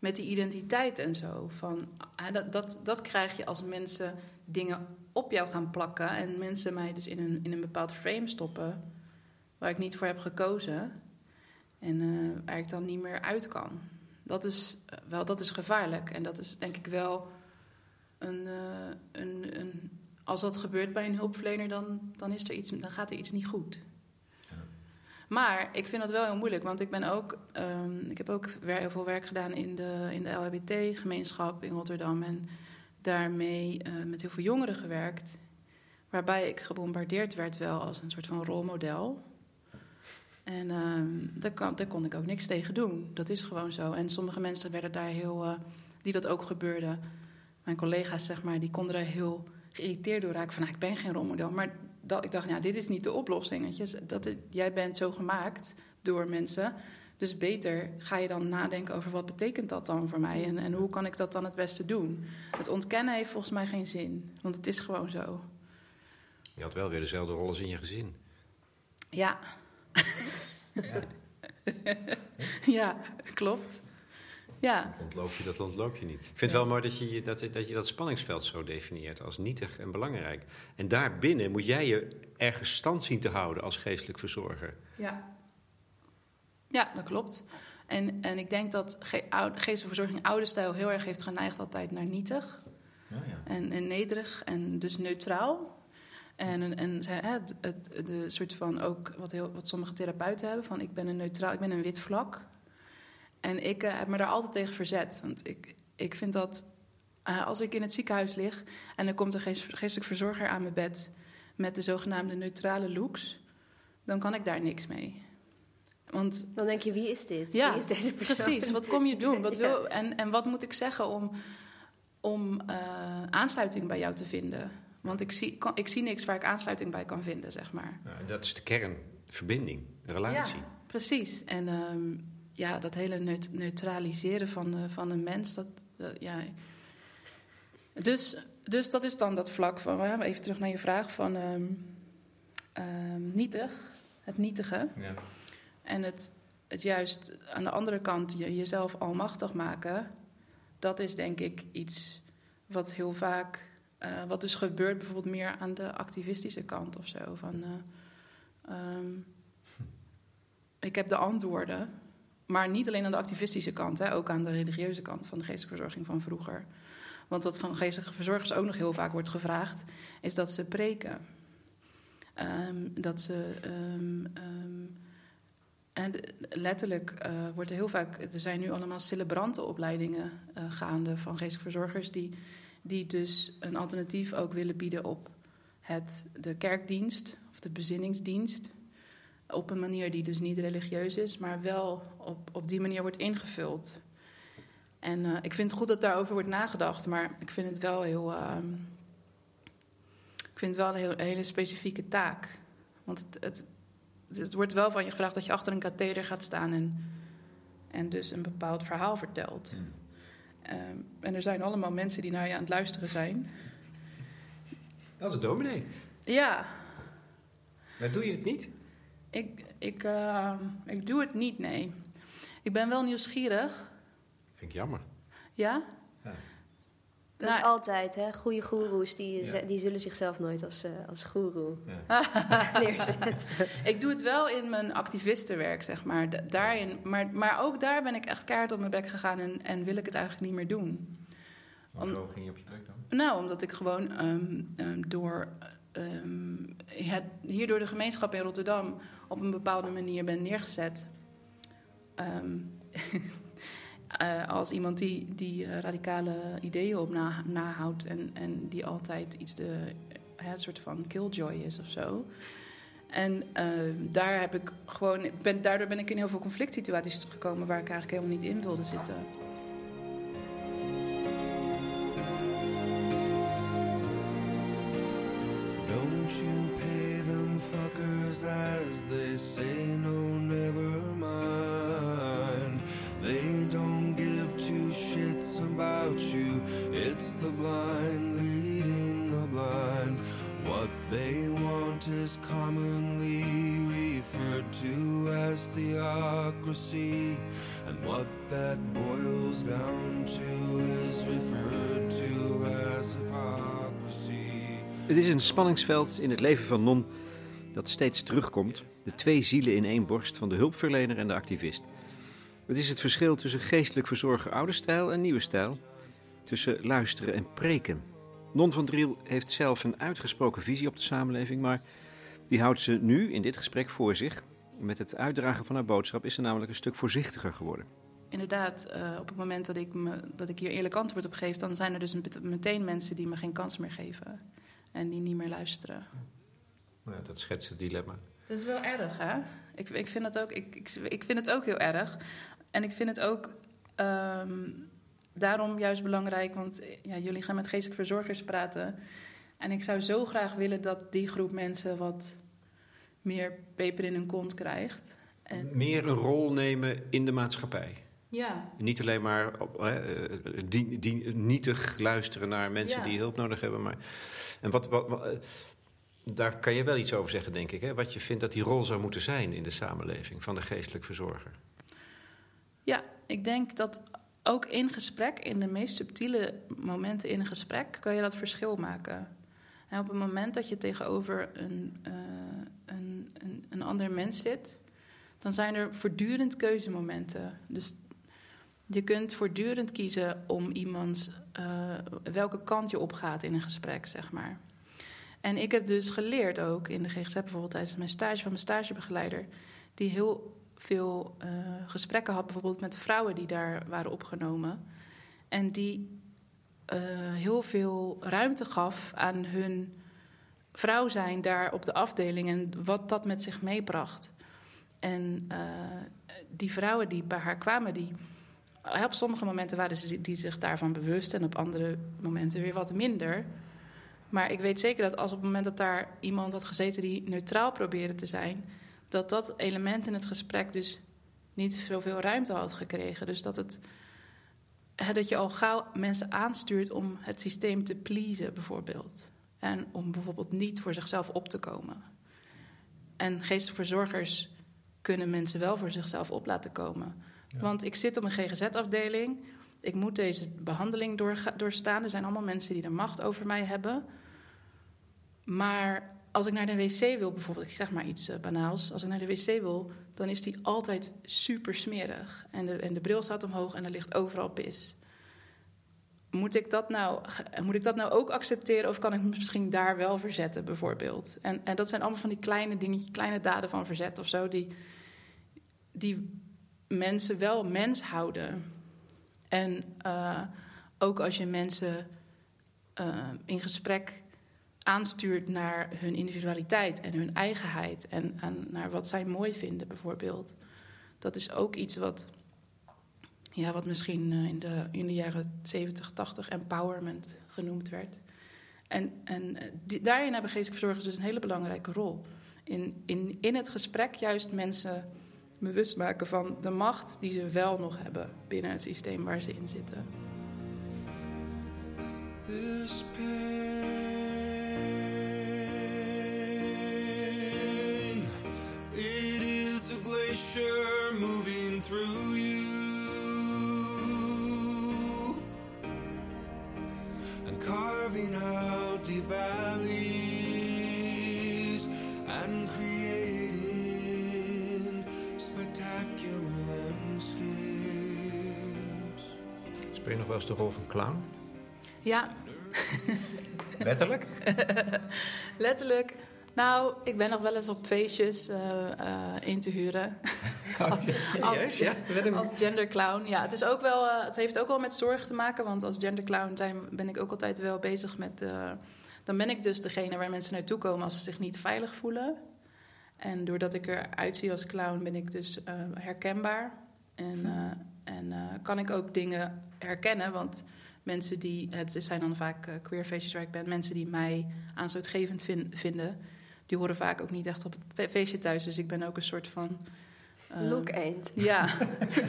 met die identiteit en zo. Van, dat, dat, dat krijg je als mensen dingen op jou gaan plakken en mensen mij dus in een, in een bepaald frame stoppen waar ik niet voor heb gekozen. En uh, waar ik dan niet meer uit kan. Dat is, uh, wel, dat is gevaarlijk. En dat is denk ik wel een, uh, een, een. Als dat gebeurt bij een hulpverlener, dan, dan, is er iets, dan gaat er iets niet goed. Maar ik vind dat wel heel moeilijk, want ik ben ook. Um, ik heb ook heel veel werk gedaan in de, in de LHBT-gemeenschap in Rotterdam. En daarmee met heel veel jongeren gewerkt. Waarbij ik gebombardeerd werd wel als een soort van rolmodel. En uh, daar, kan, daar, kon ik ook niks tegen doen. Dat is gewoon zo. En sommige mensen werden daar heel. Uh, die dat ook gebeurde. Mijn collega's, zeg maar, die konden er heel geïrriteerd door raken. Van nou, ik ben geen rolmodel. Maar dat, ik dacht, nou, dit is niet de oplossing. Weet je? Dat jij bent zo gemaakt door mensen. Dus beter ga je dan nadenken over wat betekent dat dan voor mij. En, en hoe kan ik dat dan het beste doen. Het ontkennen heeft volgens mij geen zin. Want het is gewoon zo. Je had wel weer dezelfde rol als in je gezin. Ja. ja, [LAUGHS] klopt. Ja, Dat ontloop je, dat ontloop je niet. Ik vind het wel mooi dat je dat, dat je dat spanningsveld zo definieert als nietig en belangrijk. En daarbinnen moet jij je ergens stand zien te houden als geestelijk verzorger. Ja. Ja, dat klopt. En, en ik denk dat ge geestelijke verzorging oude stijl heel erg heeft geneigd altijd naar nietig. En, en nederig en dus neutraal. En, en, en zij- hè, het, het, de soort van ook wat, heel, wat sommige therapeuten hebben: van ik ben een neutraal, ik ben een wit vlak. En ik eh, heb me daar altijd tegen verzet. Want ik, ik vind dat eh, als ik in het ziekenhuis lig en er komt een geest, geestelijk verzorger aan mijn bed met de zogenaamde neutrale looks, dan kan ik daar niks mee. Want Dan denk je, wie is dit? ja, wie is deze persoon? precies. Wat kom je doen? Wat [LAUGHS] Ja. wil, en, en wat moet ik zeggen om, om eh, aansluiting bij jou te vinden? Want ik zie, kan, ik zie niks waar ik aansluiting bij kan vinden, zeg maar. Nou, dat is de kern, verbinding, relatie. Ja, precies. En ehm, ja, dat hele neut- neutraliseren van, de, van een mens, dat, ja. Dus, dus dat is dan dat vlak van, ja, even terug naar je vraag van ehm, nietig, het nietige. Ja. En het, het juist aan de andere kant je, jezelf almachtig maken, dat is denk ik iets wat heel vaak, eh, wat dus gebeurt bijvoorbeeld meer aan de activistische kant of zo. Van, eh, ehm, ik heb de antwoorden, maar niet alleen aan de activistische kant, hè, ook aan de religieuze kant van de geestelijke verzorging van vroeger. Want wat van geestelijke verzorgers ook nog heel vaak wordt gevraagd, is dat ze preken. Ehm, dat ze. ehm, ehm, en de- letterlijk eh, wordt er heel vaak. Er zijn nu allemaal celebrantenopleidingen eh gaande van geestelijke verzorgers. Die, die dus een alternatief ook willen bieden op het, de kerkdienst of de bezinningsdienst. Op een manier die dus niet religieus is, maar wel op, op die manier wordt ingevuld. En eh, ik vind het goed dat daarover wordt nagedacht, maar ik vind het wel heel. ehm, ik vind het wel een, heel, een hele specifieke taak. Want het, het, het, wordt wel van je gevraagd dat je achter een katheder gaat staan en, en dus een bepaald verhaal vertelt. Ehm, en er zijn allemaal mensen die naar je aan het luisteren zijn. Dat is een dominee. Ja, Maar doe je het niet? Ik, ik, ehm, ik doe het niet, nee. Ik ben wel nieuwsgierig. Vind ik jammer. Ja? Ja. Dat Nou, is altijd, hè. Goede goeroes, die, Ja. die zullen zichzelf nooit als, eh, als goeroe Ja. [LAUGHS] neerzetten. Ik doe het wel in mijn activistenwerk, zeg maar. Da- Daarin, maar, maar ook daar ben ik echt kaart op mijn bek gegaan en, en wil ik het eigenlijk niet meer doen. Hoezo ging je op je bek dan? Nou, omdat ik gewoon ehm, ehm, door, door de gemeenschap in Rotterdam op een bepaalde manier ben neergezet. Ehm, [LAUGHS] eh, als iemand die, die eh, radicale ideeën op na, nahoudt en, en die altijd iets de, een soort van killjoy is of zo. En ehm, daar heb ik gewoon, ben, daardoor ben ik in heel veel conflict situaties gekomen waar ik eigenlijk helemaal niet in wilde zitten. They say, no, never mind. They don't give two shits about you. It's the blind leading the blind. What they want is commonly referred to as theocracy. And what that boils down to is referred to as hypocrisy. Het is een spanningsveld in het leven van Non dat steeds terugkomt. De twee zielen in één borst van de hulpverlener en de activist. Het is het verschil tussen geestelijk verzorgen oude stijl en nieuwe stijl. Tussen luisteren en preken. Non van Driel heeft zelf een uitgesproken visie op de samenleving, maar die houdt ze nu in dit gesprek voor zich. Met het uitdragen van haar boodschap is ze namelijk een stuk voorzichtiger geworden. Inderdaad, eh, op het moment dat ik, me, dat ik hier eerlijk antwoord op geef, dan zijn er dus met- meteen mensen die me geen kans meer geven. En die niet meer luisteren. Nou, dat schetst het dilemma. Dat is wel erg, hè? Ik, ik, vind, het ook, ik, ik, ik vind het ook heel erg. En ik vind het ook ehm, daarom juist belangrijk, want ja, jullie gaan met geestelijke verzorgers praten. En ik zou zo graag willen dat die groep mensen wat meer peper in hun kont krijgt. En, Meer een rol nemen in de maatschappij. ja, Niet alleen maar op, hè, eh, die, die, nietig luisteren naar mensen Ja. die hulp nodig hebben. Maar, en wat, wat, wat, eh, daar kan je wel iets over zeggen, denk ik. Hè? Wat je vindt dat die rol zou moeten zijn in de samenleving van de geestelijk verzorger. Ja, ik denk dat ook in gesprek, in de meest subtiele momenten in een gesprek, kan je dat verschil maken. En op het moment dat je tegenover een, uh, een, een, een ander mens zit, dan zijn er voortdurend keuzemomenten. Dus je kunt voortdurend kiezen om iemand uh, welke kant je opgaat in een gesprek, zeg maar. En ik heb dus geleerd ook in de GGZ bijvoorbeeld tijdens mijn stage van mijn stagebegeleider, die heel veel uh, gesprekken had bijvoorbeeld met vrouwen die daar waren opgenomen. En die uh, heel veel ruimte gaf aan hun vrouw zijn daar op de afdeling en wat dat met zich meebracht. En uh, die vrouwen die bij haar kwamen, die, op sommige momenten waren ze die zich daarvan bewust en op andere momenten weer wat minder. Maar ik weet zeker dat als op het moment dat daar iemand had gezeten die neutraal probeerde te zijn, dat dat element in het gesprek dus niet zoveel ruimte had gekregen. Dus dat, het, dat je al gauw mensen aanstuurt om het systeem te pleasen, bijvoorbeeld. En om bijvoorbeeld niet voor zichzelf op te komen. En geestverzorgers kunnen mensen wel voor zichzelf op laten komen. Ja. Want ik zit op een GGZ-afdeling. Ik moet deze behandeling doorstaan. Er zijn allemaal mensen die de macht over mij hebben. Maar als ik naar de wc wil, bijvoorbeeld, ik zeg maar iets uh, banaals. Als ik naar de wc wil, dan is die altijd super smerig. En de, en de bril staat omhoog en er ligt overal pis. Moet ik, dat nou, moet ik dat nou ook accepteren of kan ik misschien daar wel verzetten, bijvoorbeeld? En, en dat zijn allemaal van die kleine dingetjes, kleine daden van verzet of zo, die, die mensen wel mens houden. En uh, ook als je mensen uh, in gesprek aanstuurt naar hun individualiteit en hun eigenheid en, naar wat zij mooi vinden, bijvoorbeeld. Dat is ook iets wat, ja, wat misschien in de, in de jaren 70, 80 empowerment genoemd werd. En, en die, daarin hebben geestelijke verzorgers dus een hele belangrijke rol. In, in, in het gesprek juist mensen bewust maken van de macht die ze wel nog hebben binnen het systeem waar ze in zitten. Moving through you. And carving out deep valleys and creating spectacular landscapes. Speel je nog wel eens de rol van clown? Ja. [LAUGHS] Letterlijk? Letterlijk. Nou, ik ben nog wel eens op feestjes uh, uh, in te huren. [LAUGHS] als, als, ja, als genderclown. Ja, het, is ook wel, uh, het heeft ook wel met zorg te maken. Want als genderclown zijn, ben ik ook altijd wel bezig met... dan ben ik dus degene waar mensen naartoe komen als ze zich niet veilig voelen. En doordat ik eruit zie als clown ben ik dus herkenbaar. En, en kan ik ook dingen herkennen, want mensen die, het zijn dan vaak queer feestjes waar ik ben, mensen die mij aanstootgevend vin, vinden, die horen vaak ook niet echt op het feestje thuis. Dus ik ben ook een soort van. Uh, Look eend. Ja.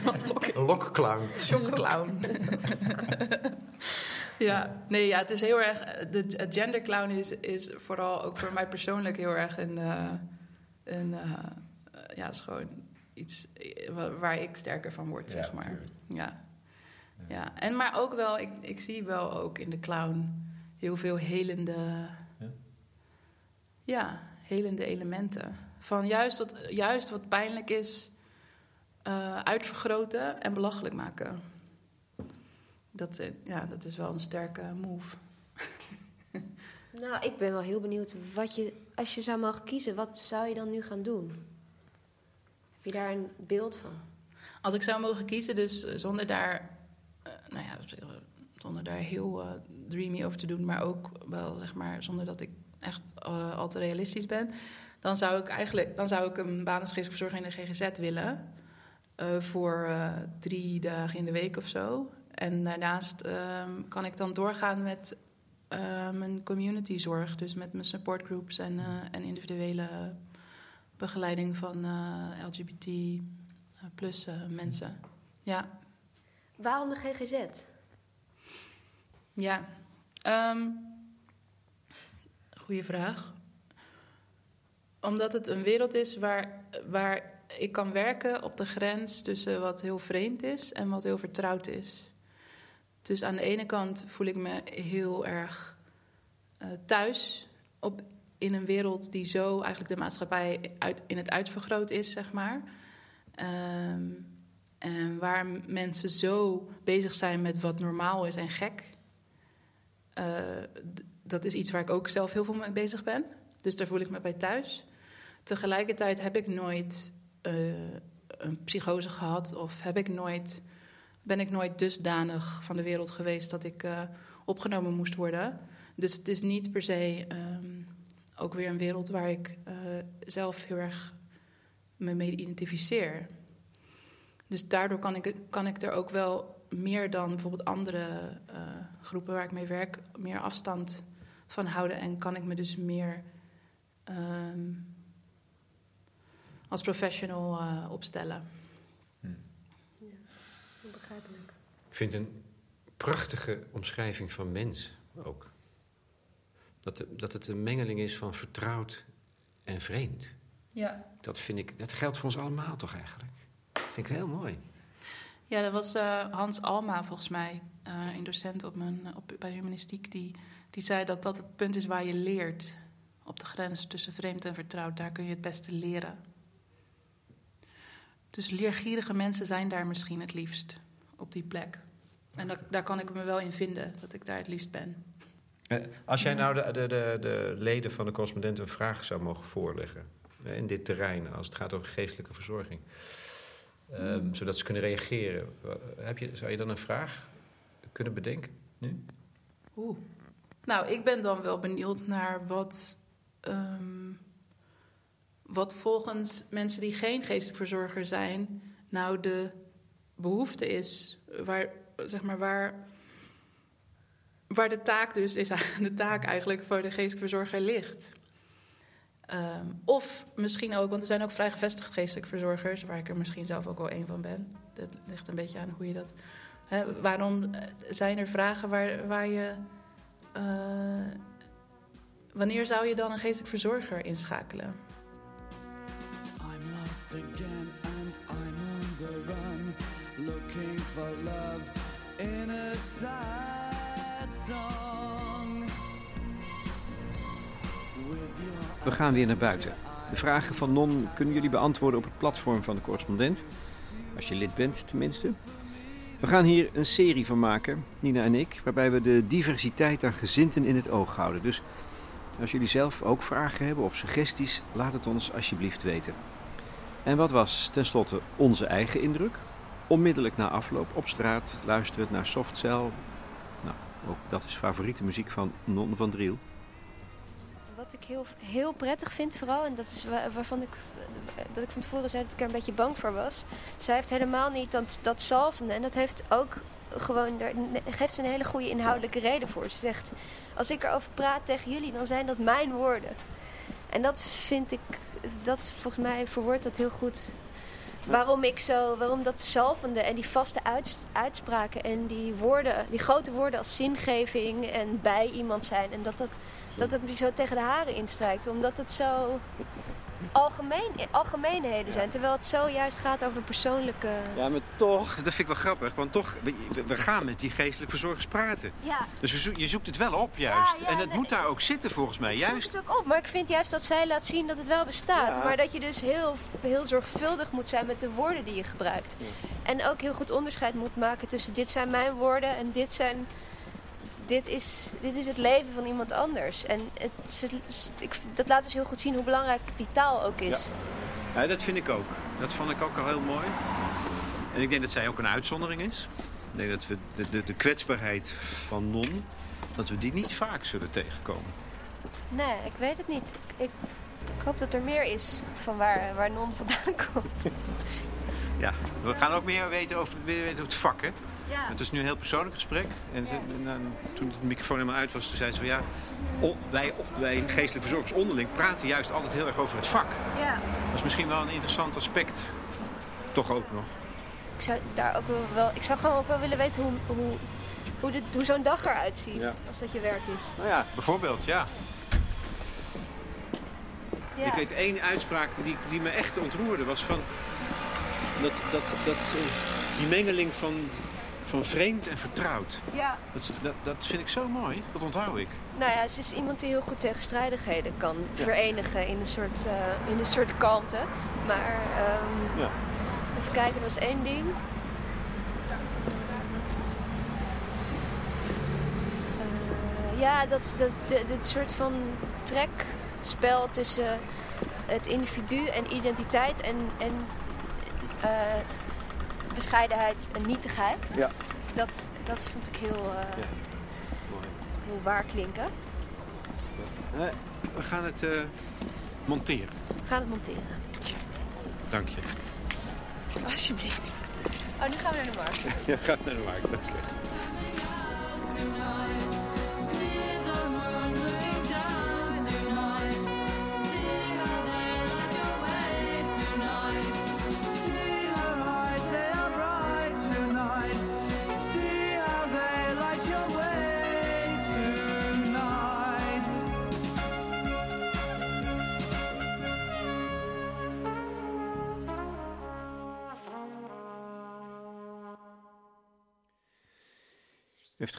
[LAUGHS] Lokclown. Shockclown. [LAUGHS] ja, nee, ja, het is heel erg. De, het genderclown is, is vooral ook voor mij persoonlijk heel erg een. Uh, een ja, is gewoon iets waar ik sterker van word, zeg maar. Ja. Ja, en maar ook wel, ik, ik zie wel ook in de clown heel veel helende, ja, ja helende elementen. Van juist wat, juist wat pijnlijk is, uh, uitvergroten en belachelijk maken. Dat, uh, ja, dat is wel een sterke move. [LAUGHS] nou, ik ben wel heel benieuwd wat je, als je zou mogen kiezen, wat zou je dan nu gaan doen? Heb je daar een beeld van? Als ik zou mogen kiezen, dus zonder daar uh, nou ja, zonder daar heel dreamy over te doen, maar ook wel zeg maar zonder dat ik echt uh, al te realistisch ben, dan zou ik eigenlijk dan zou ik een baan als verzorger in de GGZ willen voor drie dagen in de week of zo. En daarnaast ehm, kan ik dan doorgaan met mijn communityzorg, dus met mijn supportgroups en, en individuele begeleiding van LGBT plus mensen. Ja. Waarom de GGZ? Ja, um, goede vraag. omdat het een wereld is waar, waar ik kan werken op de grens tussen wat heel vreemd is en wat heel vertrouwd is. Dus aan de ene kant voel ik me heel erg uh, thuis op, in een wereld die zo eigenlijk de maatschappij uit, in het uitvergroot is, zeg maar. Um, en waar mensen zo bezig zijn met wat normaal is en gek. Uh, dat is iets waar ik ook zelf heel veel mee bezig ben. Dus daar voel ik me bij thuis. Tegelijkertijd heb ik nooit uh, een psychose gehad of heb ik nooit, ben ik nooit dusdanig van de wereld geweest dat ik uh, opgenomen moest worden. Dus het is niet per se um, ook weer een wereld waar ik uh, zelf heel erg me mee identificeer. Dus daardoor kan ik, kan ik er ook wel meer dan bijvoorbeeld andere groepen waar ik mee werk, meer afstand van houden en kan ik me dus meer um, als professional uh, opstellen. Hmm. Ja, begrijpelijk. Ik vind een prachtige omschrijving van mens ook. Dat, de, dat het een mengeling is van vertrouwd en vreemd. Ja. Dat vind ik, dat geldt voor ons allemaal toch eigenlijk. Dat vind ik heel mooi. Ja, dat was uh, Hans Alma volgens mij, uh, een docent op mijn, op, bij humanistiek, die, die zei dat dat het punt is waar je leert. Op de grens tussen vreemd en vertrouwd, daar kun je het beste leren. Dus leergierige mensen zijn daar misschien het liefst op die plek. En dat, daar kan ik me wel in vinden, dat ik daar het liefst ben. Eh, als jij nou de, de, de, de leden van de correspondent een vraag zou mogen voorleggen eh, in dit terrein, als het gaat over geestelijke verzorging, um, zodat ze kunnen reageren, heb je, zou je dan een vraag kunnen bedenken nu? Oeh. Nou, ik ben dan wel benieuwd naar wat. Um, wat volgens mensen die geen geestelijk verzorger zijn, nou de behoefte is. Waar, zeg maar, waar, waar de taak dus is, [LAUGHS] de taak eigenlijk voor de geestelijk verzorger ligt. Um, of misschien ook, want er zijn ook vrij gevestigd geestelijk verzorgers, waar ik er misschien zelf ook wel een van ben. Dat ligt een beetje aan hoe je dat. Hè, waarom eh, zijn er vragen waar, waar je. Uh, wanneer zou je dan een geestelijk verzorger inschakelen? again and I'm on the run looking for love in a sad song We gaan weer naar buiten. De vragen van Non kunnen jullie beantwoorden op het platform van de correspondent. Als je lid bent, tenminste. We gaan hier een serie van maken, Nina en ik, waarbij we de diversiteit aan gezinten in het oog houden. Dus als jullie zelf ook vragen hebben of suggesties, laat het ons alsjeblieft weten. En wat was tenslotte onze eigen indruk? Onmiddellijk na afloop op straat, luisterend naar Soft Cell. Nou, ook dat is favoriete muziek van Non van Driel. Wat ik heel, heel prettig vind vooral, en dat is waarvan ik, dat ik van tevoren zei dat ik er een beetje bang voor was. Zij heeft helemaal niet dat, dat zalvende. En dat heeft ook gewoon, daar geeft ze een hele goede inhoudelijke reden voor. Ze zegt, als ik erover praat tegen jullie, dan zijn dat mijn woorden. En dat vind ik dat volgens mij verwoordt dat heel goed. Waarom ik zo, waarom dat zalvende en die vaste uitspraken en die woorden, die grote woorden als zingeving en bij iemand zijn. En dat dat, dat het me zo tegen de haren instrijkt. Omdat het zo algemeen, algemeenheden zijn. Terwijl het zo juist gaat over persoonlijke... Ja, maar toch, dat vind ik wel grappig. Want toch, we, we gaan met die geestelijk verzorgers praten. Ja. Dus je zoekt het wel op juist. Ja, ja, en het moet daar ook zitten volgens mij, juist. Ik het ook op, maar ik vind juist dat zij laat zien dat het wel bestaat. Maar dat je dus heel, heel zorgvuldig moet zijn met de woorden die je gebruikt. En ook heel goed onderscheid moet maken tussen dit zijn mijn woorden en dit zijn dit is, dit is het leven van iemand anders. En het, ik, dat laat dus heel goed zien hoe belangrijk die taal ook is. Ja. ja. dat vind ik ook. Dat vond ik ook al heel mooi. En ik denk dat zij ook een uitzondering is. Ik denk dat we de, de, de kwetsbaarheid van Non, dat we die niet vaak zullen tegenkomen. Nee, ik weet het niet. Ik, ik hoop dat er meer is van waar, waar Non vandaan [LAUGHS] komt. Ja, we gaan ook meer weten over, meer weten over het vak, hè? Ja. Het is nu een heel persoonlijk gesprek. En, ze, en toen de microfoon helemaal uit was, toen zei ze van ja, wij, wij geestelijke verzorgers onderling praten juist altijd heel erg over het vak. Ja. Dat is misschien wel een interessant aspect. Toch ook nog. Ik zou daar ook wel, ik zou gewoon ook wel willen weten hoe, hoe, hoe, hoe zo'n dag eruit ziet als dat je werk is. Nou ja, bijvoorbeeld, ja. Ja. Ik weet één uitspraak die, die me echt ontroerde. Was van dat, dat, dat, eh, die mengeling van, van vreemd en vertrouwd. Ja. Dat, dat, dat vind ik zo mooi. Dat onthoud ik. Nou ja, ze is iemand die heel goed tegenstrijdigheden kan verenigen in een soort, eh, in een soort kalmte. Maar ehm, Ja. even kijken, er was één ding. Eh, ja, dat, dat, de- dit soort van trekspel tussen het individu en identiteit en, en eh, bescheidenheid en nietigheid. Ja. Dat, dat vond ik heel, eh, Ja. Heel waar klinken. Eh, we gaan het eh, monteren. We gaan het monteren. Dank je. Alsjeblieft. Oh, nu gaan we naar de markt. [LAUGHS] Ja, ga naar de markt. Je.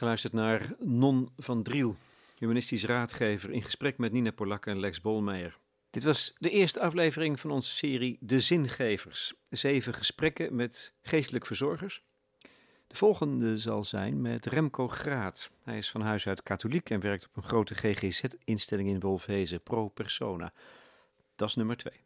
Geluisterd naar Non van Driel, humanistisch raadgever, in gesprek met Nina Polak en Lex Bolmeijer. Dit was de eerste aflevering van onze serie De Zingevers. Zeven gesprekken met geestelijk verzorgers. De volgende zal zijn met Remco Graat. Hij is van huis uit katholiek en werkt op een grote GGZ-instelling in Wolfhezen, pro persona. Dat is nummer twee.